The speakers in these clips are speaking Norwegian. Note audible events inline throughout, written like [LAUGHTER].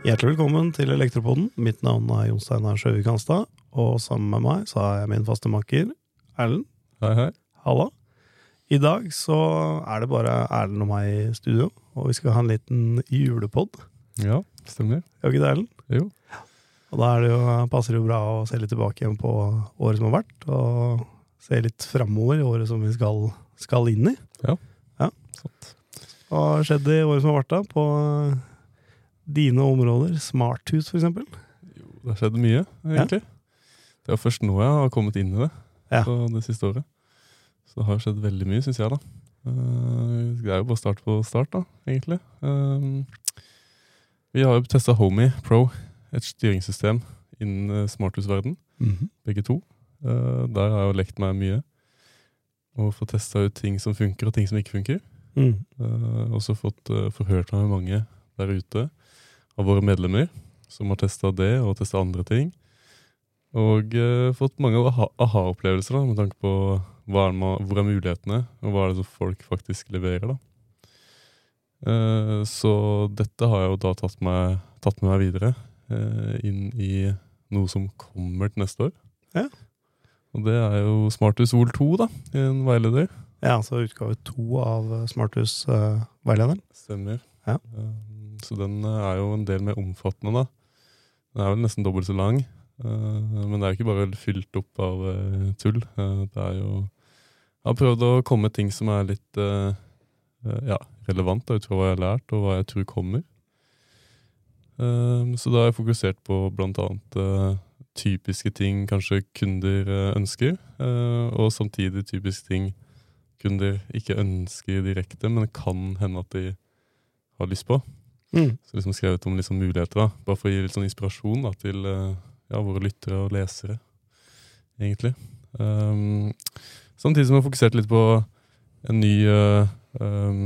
Hjertelig velkommen til Elektropoden. Mitt navn er Jon Steinar Sjøvik Hanstad, og sammen med meg så har jeg min faste makker Erlend. Hei, hei. Halla. I dag så er det bare Erlend og meg i studio, og vi skal ha en liten julepod. Ja, stemmer. Er ikke det, Erlend? Jo. Og da er det jo, passer det jo bra å se litt tilbake igjen på året som har vært, og se litt framover i året som vi skal, skal inn i. Ja. Ja. Hva har skjedd i året som har vært, da? På dine områder? Smarthus, for eksempel? Jo, det har skjedd mye, egentlig. Det er først nå jeg har kommet inn i det, Ja. så det siste året. Så det har skjedd veldig mye, syns jeg, da. Eh, Det er jo bare start på start, da, egentlig. Eh, Vi har jo testa Homey Pro, et styringssystem innen smarthusverden. Mm -hmm. begge to. Eh, Der har jeg jo lekt meg mye. Og fått testa ut ting som funker, og ting som ikke funker. Mm. Uh, også fått uh, forhørt meg med mange der ute av våre medlemmer som har testa det og testa andre ting. Og uh, fått mange aha- aha-opplevelser aha med tanke på er man, hvor er mulighetene, og hva er det som folk faktisk leverer. da. Uh, så dette har jeg jo da tatt, meg, tatt med meg videre uh, inn i noe som kommer til neste år. Ja. Og det er jo Smarthus Vol 2, da, i en veileder. Ja, altså utgave to av Smarthus-veilederen. Stemmer. Ja. Um, så den uh, er jo en del mer omfattende, da. Den er vel nesten dobbelt så lang. men det er jo ikke bare fylt opp av tull. Det er jo Jeg har prøvd å komme med ting som er litt ja, relevant da, ut fra hva jeg har lært, og hva jeg tror kommer. Um, så da har jeg fokusert på blant annet typiske ting kanskje kunder ønsker, og samtidig typiske ting kunder ikke ønsker direkte, men det kan hende at de har lyst på. Mm. Så liksom skrevet om liksom muligheter, da. bare for å gi litt sånn inspirasjon da, til eh, ja, våre lyttere og lesere, egentlig. Um, samtidig som jeg har fokusert litt på en ny uh, um,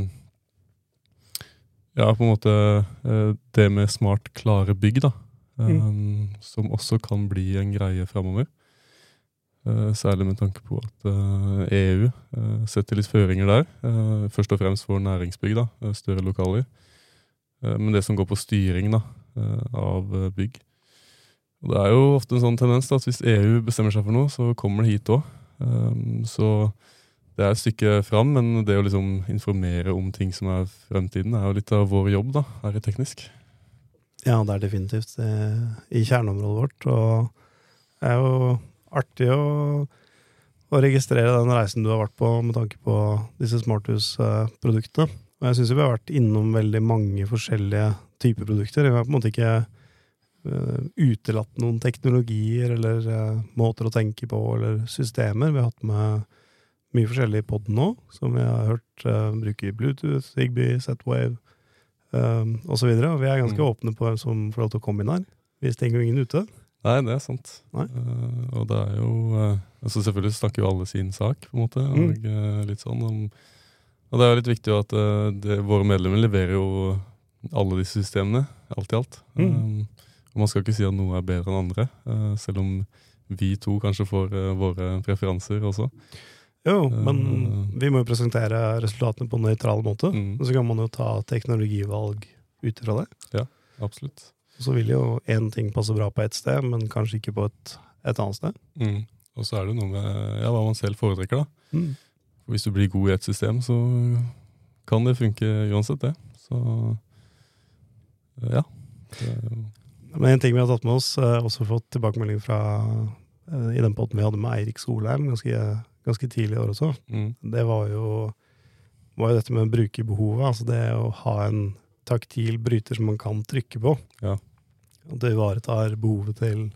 Ja, på en måte uh, det med smart, klare bygg, da. Um, Som også kan bli en greie framover. Eh, særlig med tanke på at eh, EU eh, setter litt føringer der. først og fremst for næringsbygg, da, større lokaler. Men det som går på styring da, av bygg. Og det er jo ofte en sånn tendens da, at hvis EU bestemmer seg for noe, så kommer det hit òg. Så det er et stykke fram, men det å liksom informere om ting som er fremtiden, er jo litt av vår jobb da, her i Teknisk. Ja, det er definitivt i kjerneområdet vårt. Og det er jo artig å, å registrere den reisen du har vært på med tanke på disse smarthus-produktene. Og jeg syns vi har vært innom veldig mange forskjellige typer produkter. Vi har på en måte ikke eh, utelatt noen teknologier eller eh, måter å tenke på eller systemer. Vi har hatt med mye forskjellig i poden nå, som vi har hørt uh, bruke Bluetooth, Zigbee, Z-Wave um, osv. Og vi er ganske Mm. åpne på hvem som får lov til å komme inn her. Vi stenger jo ingen ute. Nei, det er sant. Eh, og det er jo uh, altså Selvfølgelig snakker jo alle sin sak, på en måte. Mm. Og, eh, litt sånn om, og det er jo litt viktig at eh, det, våre medlemmer leverer jo alle disse systemene, alt i alt. Mm. Um, og man skal ikke si at noe er bedre enn andre, selv om vi to kanskje får våre preferanser også. Jo, men vi må jo presentere resultatene på en nøytral måte. Mm. Og så kan man jo ta teknologivalg ut ifra det. Ja, Absolutt. Så vil jo én ting passe bra på ett sted, men kanskje ikke på et, et annet sted. Mm. Og så er det noe med ja, hva man selv foretrekker, da. Mm. Hvis du blir god i et system, så kan det funke uansett, det. Så ja. Det Men en ting vi har tatt med oss, eh, også fått tilbakemelding fra eh, i den potten vi hadde med Eirik Solheim ganske, ganske tidlig i år også, mm, det var jo, var jo dette med brukerbehovet. Altså det å ha en taktil bryter som man kan trykke på. Ja. Og det ivaretar behovet til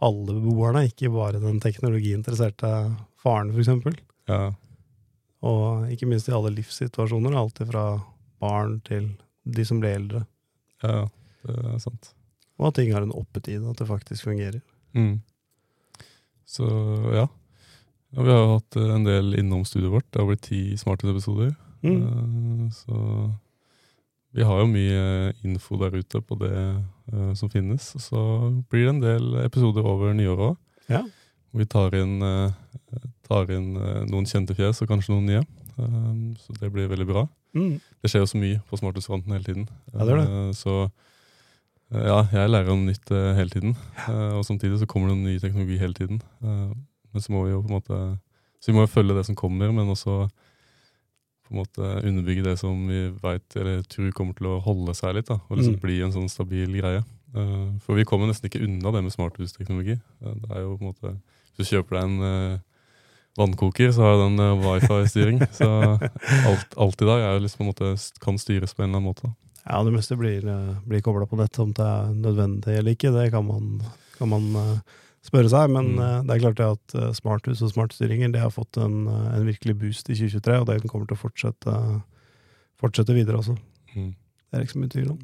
alle beboerne, ikke bare den teknologiinteresserte faren, f.eks. ja. Og ikke minst i alle livssituasjoner, alt fra barn til de som blir eldre. ja, det er sant. Og at ting har en oppetid, at det faktisk fungerer. Mm. Så ja. ja. Vi har jo hatt en del innom studioet vårt. Det har blitt ti Smartis-episoder. Mm. Eh, Så vi har jo mye info der ute på det uh, som finnes. Så blir det en del episoder over nyåret òg. Ja. Vi tar inn, uh, tar inn uh, noen kjente fjes og kanskje noen nye. Så det blir veldig bra. Mm. Det skjer jo så mye på smarthusfronten hele tiden. Ja, det det. Så ja, jeg lærer om nytt hele tiden. Uh, og samtidig så kommer det ny teknologi hele tiden. Men så må vi jo på en måte Så vi må jo følge det som kommer, men også på en måte underbygge det som vi vet, eller tror kommer til å holde seg litt. da, Og liksom Mm. bli en sånn stabil greie. Uh, for vi kommer nesten ikke unna det med smarthusteknologi. Uh, det er jo på en måte Hvis du kjøper deg en uh, vannkoker, så har den wifi-styring. [LAUGHS] så alt, alt i dag er jo liksom på en måte, kan styres på en eller annen måte. da. Ja, det meste blir, eh, blir kobla på nett. Om det er nødvendig eller ikke, det kan man, kan man eh, spørre seg. Men Mm. eh, det er klart at eh, smarthus og smartstyringer det har fått en, eh, en virkelig boost i 2023, og det kommer til å fortsette, fortsette videre også. Mm. Det er ikke så mye tvil om.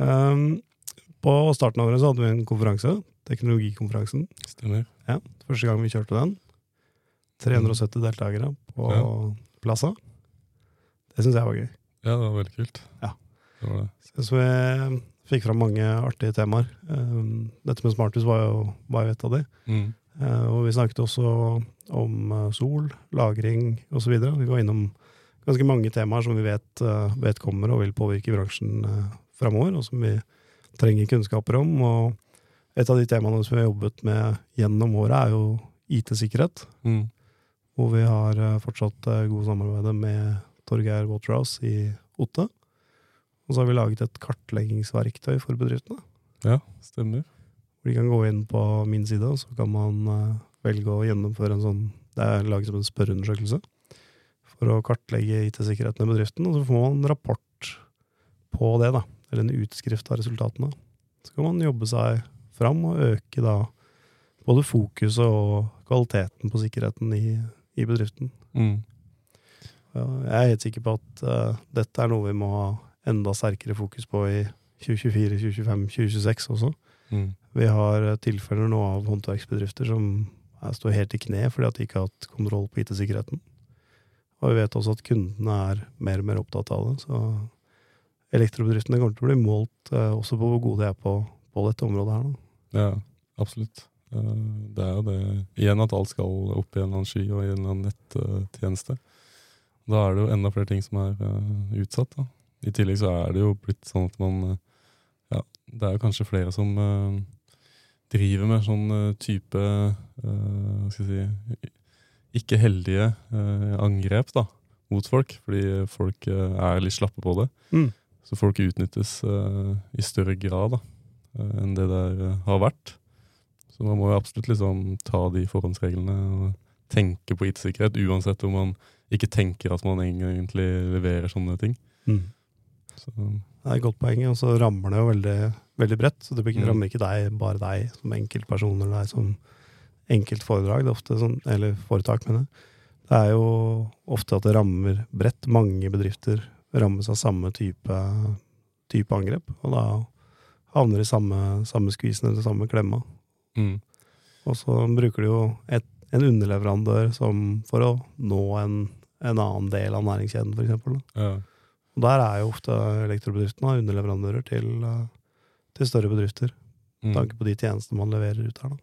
Um, på starten av året så hadde vi en konferanse, teknologikonferansen. Stemmer. Første gang vi kjørte den. 370 deltakere på Ja. Plaza. Det syns jeg var gøy. Ja, det var veldig kult. Ja. Det var det. Så vi fikk fram mange artige temaer. Um, Dette med smarthus var jo, var jo et av de. Mm. Uh, Og vi snakket også om uh, sol, lagring osv. Vi var innom ganske mange temaer som vi vet, uh, vet kommer og vil påvirke bransjen framover, og som vi trenger kunnskaper om. Og et av de temaene som vi har jobbet med gjennom året, er jo IT-sikkerhet. Mm. Hvor vi har fortsatt gode samarbeider med Torgeir Waterhouse i Otte. Og så har vi laget et kartleggingsverktøy for bedriftene. Ja, stemmer. Hvor de kan gå inn på min side, og så kan man eh, velge å gjennomføre en sånn Det er laget som en spørreundersøkelse for å kartlegge IT-sikkerheten i bedriften. Og så får man en rapport på det, da. Eller en utskrift av resultatene. Så kan man jobbe seg fram og øke da både fokuset og kvaliteten på sikkerheten i, i bedriften. Mm. Ja, Jeg er helt sikker på at uh, dette er noe vi må ha enda sterkere fokus på i 2024, 2025, 2026 også. Mm. Vi har eh, tilfeller nå av håndverksbedrifter som er, står helt i kne fordi at de ikke har hatt kontroll på IT-sikkerheten. Og vi vet også at kundene er mer og mer opptatt av det. Så elektrobedriftene kommer til å bli målt eh, også på hvor gode de er på, på dette området her. Da. Ja, absolutt. Eh, Det er jo det igjen at alt skal opp i en eller annen sky og i en eller annen nettjeneste. Da er det jo enda flere ting som er eh, utsatt. Da. I tillegg så er det jo blitt sånn at man eh, Ja, det er jo kanskje flere som eh, driver med sånn eh, type Hva skal jeg si Ikke heldige angrep da, mot folk, fordi folk er litt slappe på det. Mm. Så folk utnyttes uh, i større grad da, enn det der eh, har vært. Så man må jo absolutt liksom ta de forhåndsreglene og tenke på IT-sikkerhet, uansett om man ikke tenker at man egentlig leverer sånne ting. Mm. Så, Det er et godt poeng, og så rammer det jo veldig, veldig bredt. Så det Mm. rammer ikke deg, bare deg som enkeltperson eller deg som enkeltforedrag. Det er ofte sånn, eller foretak, mener jeg. Det er jo ofte at det rammer bredt. Mange bedrifter rammes av samme type, type angrep. Og da havner de i samme, samme skvisen eller samme klemma. mm, Og så bruker de jo et, en underleverandør som for å nå en, en annen del av næringskjeden, da. ja. Og der er jo ofte elektrobedriftene underleverandører til, eh, til større bedrifter. Mm, tanke på de tjenestene man leverer ut her, da.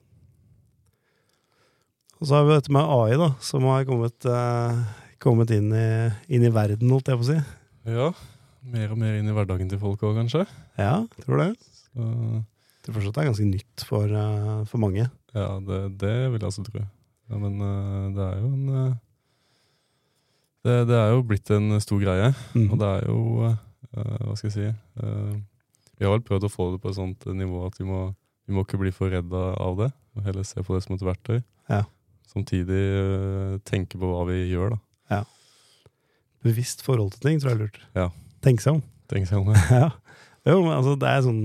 Og så har vi dette med AI, da, som har kommet, eh, kommet inn, i, inn i verden, holdt jeg på å si. ja. Mer og mer inn i hverdagen til folk òg, kanskje. Ja, tror det. Så, Jeg tror fortsatt det er ganske nytt for, uh, for mange. ja, det, det vil jeg også tro. Ja, men uh, det er jo en eh, det, det er jo blitt en stor greie. Mm. Og det er jo uh, Hva skal jeg si uh, Vi har vel prøvd å få det på et sånt nivå at vi må, vi må ikke bli for redda av det. Og heller se på det som et verktøy. Ja. Samtidig uh, tenke på hva vi gjør, da. Ja. Bevisst forhold til ting tror jeg er lurt. Ja. Tenk seg om. Tenk seg om [LAUGHS] ja. Jo, men altså, det er sånn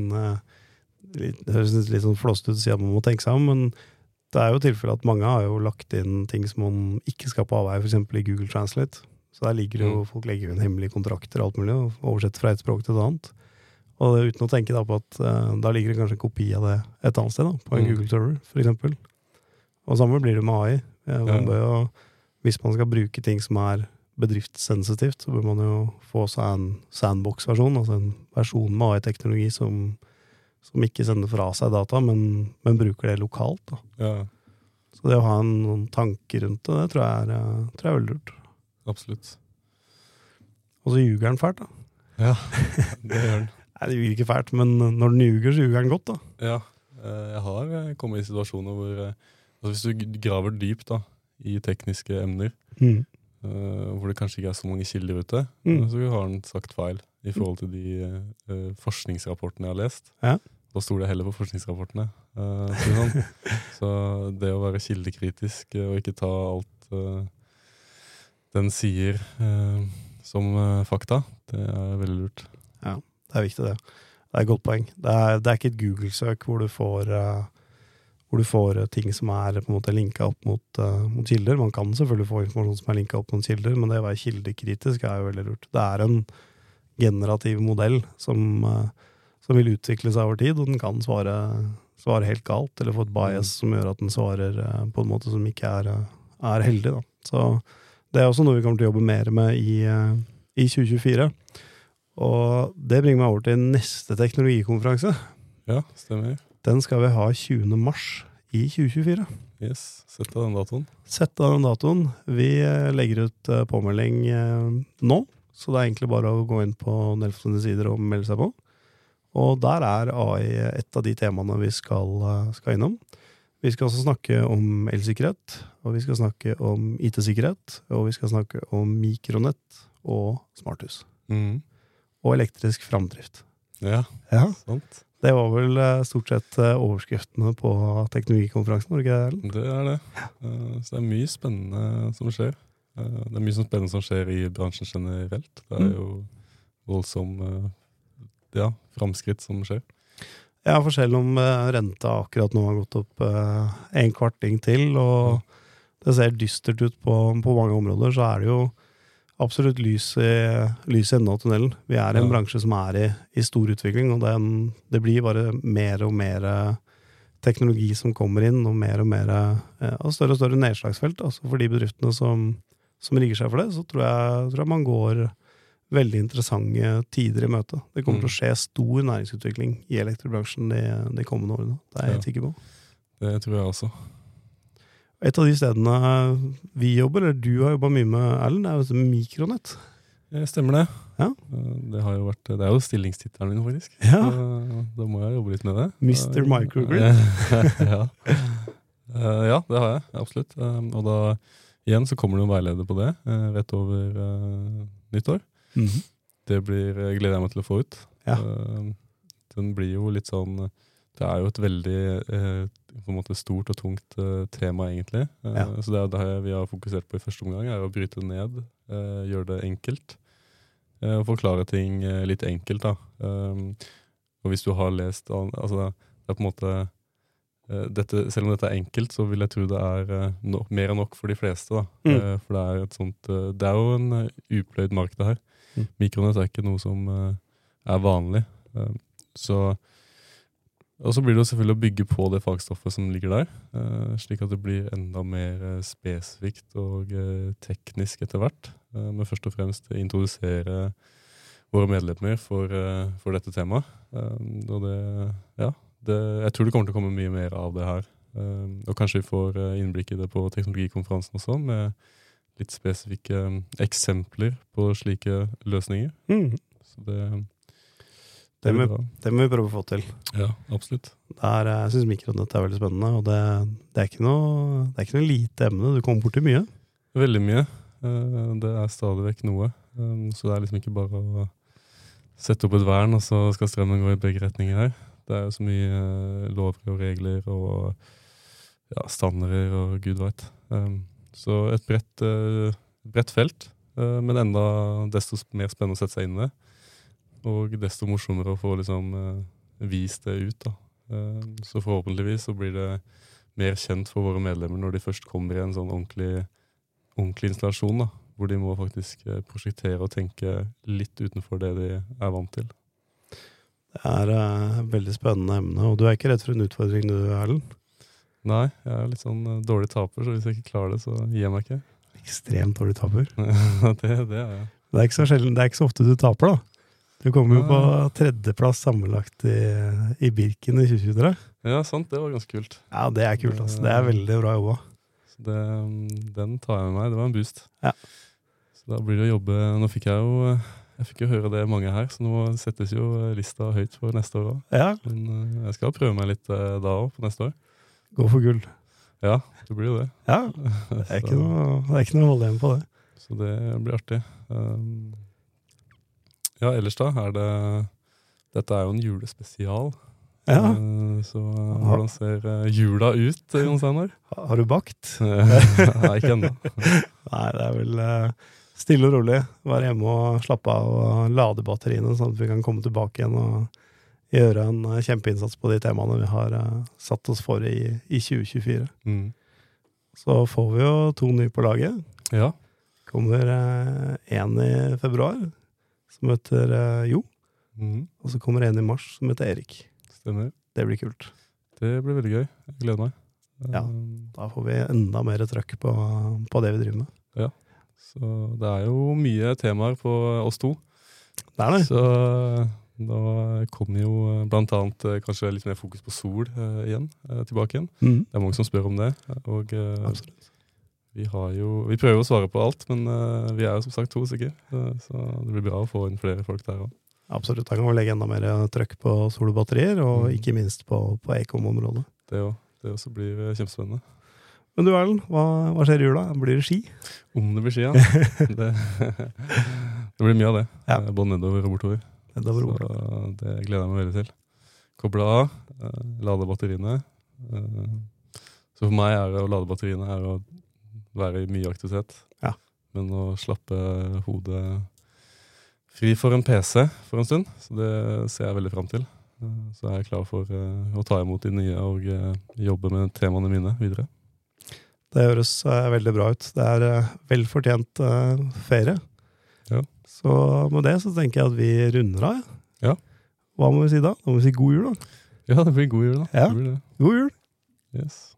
litt, Det høres litt sånn flåsete ut å si at man må tenke seg om, men det er jo tilfellet at mange har jo lagt inn ting som man ikke skal på avveie, f.eks. i Google Translate. Så der ligger jo, Mm. folk legger jo inn hemmelige kontrakter og alt mulig, og oversetter fra et språk til et annet. Og det, uten å tenke da på at uh, da ligger det kanskje en kopi av det et annet sted, da, på en Mm. Google-server, f.eks. Og samme blir det med AI. Eh, Man Ja. jo, hvis man skal bruke ting som er bedriftssensitivt, så bør man jo få seg en sandbox-versjon, altså en versjon med AI-teknologi som, som ikke sender fra seg data, men, men bruker det lokalt. Da. Ja. Så det å ha en, noen tanker rundt det, det tror jeg er, eh, tror jeg er veldig lurt. Absolutt. Og så ljuger han fælt, da. Ja, [LAUGHS] det gjør den. Nei, det ljuger ikke fælt, men når den ljuger, så ljuger han godt, da. Ja, eh, jeg har eh, kommet i situasjoner hvor eh, altså Hvis du graver dypt da, i tekniske emner, Mm. hvor det kanskje ikke er så mange kilder ute, Mm. så har han sagt feil i forhold til de forskningsrapportene jeg har lest. Ja. Da stoler jeg heller på forskningsrapportene. sier [LAUGHS] så det å være kildekritisk og ikke ta alt den sier eh, som eh, fakta, det er veldig lurt. Ja, Det er viktig, det. Det er et godt poeng. Det er, det er ikke et Google-søk hvor du får uh, hvor du får uh, ting som er på en måte linka opp mot, uh, mot kilder. Man kan selvfølgelig få informasjon som er linka opp mot kilder, men det å være kildekritisk er jo veldig lurt. Det er en generativ modell som, som vil utvikle seg over tid, og den kan svare, svare helt galt, eller få et bias som gjør at den svarer på en måte som ikke er, er heldig. Da. Så det er også noe vi kommer til å jobbe mer med i, eh, i 2024. Og det bringer meg over til neste teknologikonferanse. Ja, stemmer. Den skal vi ha 20. mars i 2024. Yes, Sett av den datoen. Sett av den datoen. Vi eh, legger ut eh, påmelding nå, så det er egentlig bare å gå inn på Nelfos sider og melde seg på. Og der er AI et av de temaene vi skal, skal innom. Vi skal også snakke om elsikkerhet, og vi skal snakke om IT-sikkerhet, og vi skal snakke om mikronett og smarthus. Mm. Og elektrisk framdrift. Ja, Ja. sant. Det var vel eh, stort sett eh, overskriftene på teknologikonferansen, var det ikke det? Det er det. Eh, Så det er mye spennende som skjer. Det er mye som spennende som skjer i bransjen generelt. Det er Mm. jo voldsom ja, framskritt som skjer. Ja, for selv om eh, renta akkurat nå har gått opp eh, en kvarting til, og det ser dystert ut på, på mange områder, så er det jo absolutt lys i, lys i enden av tunnelen. Vi er i en Ja. bransje som er i, i stor utvikling, og den, det blir bare mer og mer eh, teknologi som kommer inn, og mer og mer og større og større nedslagsfelt. Altså for de bedriftene som, som rigger seg for det, så tror jeg, tror jeg man går veldig interessante tider i møte. Det kommer til å Mm. skje stor næringsutvikling i elektrobransjen de, de kommende årene. Det er jeg helt sikker på. Det tror jeg også. Et av de stedene vi jobber, eller du har jobba mye med, Erlend, er jo mikronett. Det Stemmer det. Ja. Eh, Det, har jo vært, det er jo stillingstittelen min, faktisk. Ja. Så Da må jeg jobbe litt med det. Mr. Eh, Microgrid. [LAUGHS] ja. Eh, ja, det har jeg. Absolutt. Eh, Og da igjen så kommer det en veileder på det eh, rett over eh, Mhm. Det blir, eh, gleder jeg meg til å få ut. Ja. Eh, Den blir jo litt sånn Det er jo et veldig eh, på en måte stort og tungt eh, tema, egentlig. Eh, Ja. Så det er det vi har fokusert på i første omgang, er å bryte det ned. eh, gjøre det enkelt. eh, Og forklare ting eh, litt enkelt, da. Um, og hvis du har lest Altså, det er på en måte eh, dette, Selv om dette er enkelt, så vil jeg tro det er eh, no, mer enn nok for de fleste. Mm. Eh, For det er et sånt eh, Det er jo en eh, upløyd mark, det her. Mm. Mikronett er ikke noe som eh, er vanlig. Eh, så og så blir det jo selvfølgelig å bygge på det fagstoffet som ligger der, eh, slik at det blir enda mer spesifikt og teknisk etter hvert. Men først og fremst introdusere våre medlemmer for, for dette temaet. Og det, ja, det, jeg tror det kommer til å komme mye mer av det her. Og kanskje vi får innblikk i det på teknologikonferansen også, med litt spesifikke eh, eksempler på slike løsninger. Mm. Så det, Det det, må, det må vi prøve å få til. Ja, absolutt. Er, eh, jeg syns mikronett er veldig spennende, og det, det, er ikke noe, det er ikke noe lite emne. Du kommer borti mye. Veldig mye. Eh, Det er stadig vekk noe. Eh, Så det er liksom ikke bare å sette opp et vern, og så skal strømmen gå i begge retninger her. Det er jo så mye eh, lover og regler og ja, standarder og gud veit. Så et bredt, uh, bredt felt, uh, men enda desto mer spennende å sette seg inn i. Og desto morsommere å få liksom uh, vist det ut, da. Eh, Så forhåpentligvis så blir det mer kjent for våre medlemmer når de først kommer i en sånn ordentlig ordentlig installasjon, da, hvor de må faktisk eh, prosjektere og tenke litt utenfor det de er vant til. Det er eh, et veldig spennende emne, og du er ikke redd for en utfordring du, Erlend? Nei, jeg er litt sånn eh, dårlig taper, så hvis jeg ikke klarer det, så gir jeg meg ikke. Ekstremt dårlig taper. [LAUGHS] det, det er jeg. Det er ikke så sjelden, det er ikke så ofte du taper, da. Du kommer jo på tredjeplass sammenlagt i, i Birken i 2023. Ja, sant, det var ganske kult. Ja, det er kult. altså. Det er veldig bra jobba. Det, mm, den tar jeg med meg. Det var en boost. Ja. Så da blir det å jobbe Nå fikk jeg jo jeg fikk jo høre det mange her, så nå settes jo lista høyt for neste år òg. Ja, Men eh, jeg skal prøve meg litt eh, da òg, på neste år. Gå for gull. Ja, det blir jo det. Ja, det er ikke noe, det å holde igjen på det. Så det blir artig. Um, ja, ellers da er det Dette er jo en julespesial. Ja, Uh, så hvordan ser eh, jula ut, Jon Steinar? [LAUGHS] Har du bakt? [LAUGHS] Nei, ikke ennå. [LAUGHS] Nei, det er vel uh, stille og rolig. Være hjemme og slappe av og lade batteriene, sånn at vi kan komme tilbake igjen og gjøre en eh, kjempeinnsats på de temaene vi har eh, satt oss for i, i 2024. Mm. Så får vi jo to nye på laget. Ja. Kommer én i februar, som heter eh, Jo. Mm. Og så kommer en i mars, som heter Erik. Stemmer. Det blir kult. Det blir veldig gøy. Jeg gleder meg. Ja. Da får vi enda mer trøkk på, på det vi driver med. Ja. Så det er jo mye temaer på oss to. Det er det. Så da kommer jo bl.a. blant annet eh, kanskje litt mer fokus på sol eh, igjen, eh, tilbake igjen. Mm. Det er mange som spør om det. Og eh, vi har jo Vi prøver å svare på alt, men eh, vi er jo som sagt to stykker. eh, så det blir bra å få inn flere folk der òg. Absolutt. Da kan vi legge enda mer trøkk på solbatterier, og Mm. ikke minst på, på Ekom-området. Det òg. Det også blir eh, kjempespennende. Men du Erlend, hva, hva skjer i jula? Blir det ski? Om det blir ski, ja. [LAUGHS] det, [LAUGHS] det blir mye av det. Ja. Eh, Både nedover og bortover. Så det gleder jeg meg veldig til. Koble av, eh, lade batteriene. Eh, så for meg er det å lade batteriene er å være i mye aktivitet. Ja. Men å slappe hodet fri for en PC for en stund. Så det ser jeg veldig fram til. Så jeg er klar for eh, å ta imot de nye og eh, jobbe med temaene mine videre. Det høres eh, veldig bra ut. Det er eh, vel fortjent eh, ferie. Så med det så tenker jeg at vi runder av. Ja. Hva må vi si da? Da må vi si god jul, da. Ja, det blir god jul, da. Ja. God jul! Yes.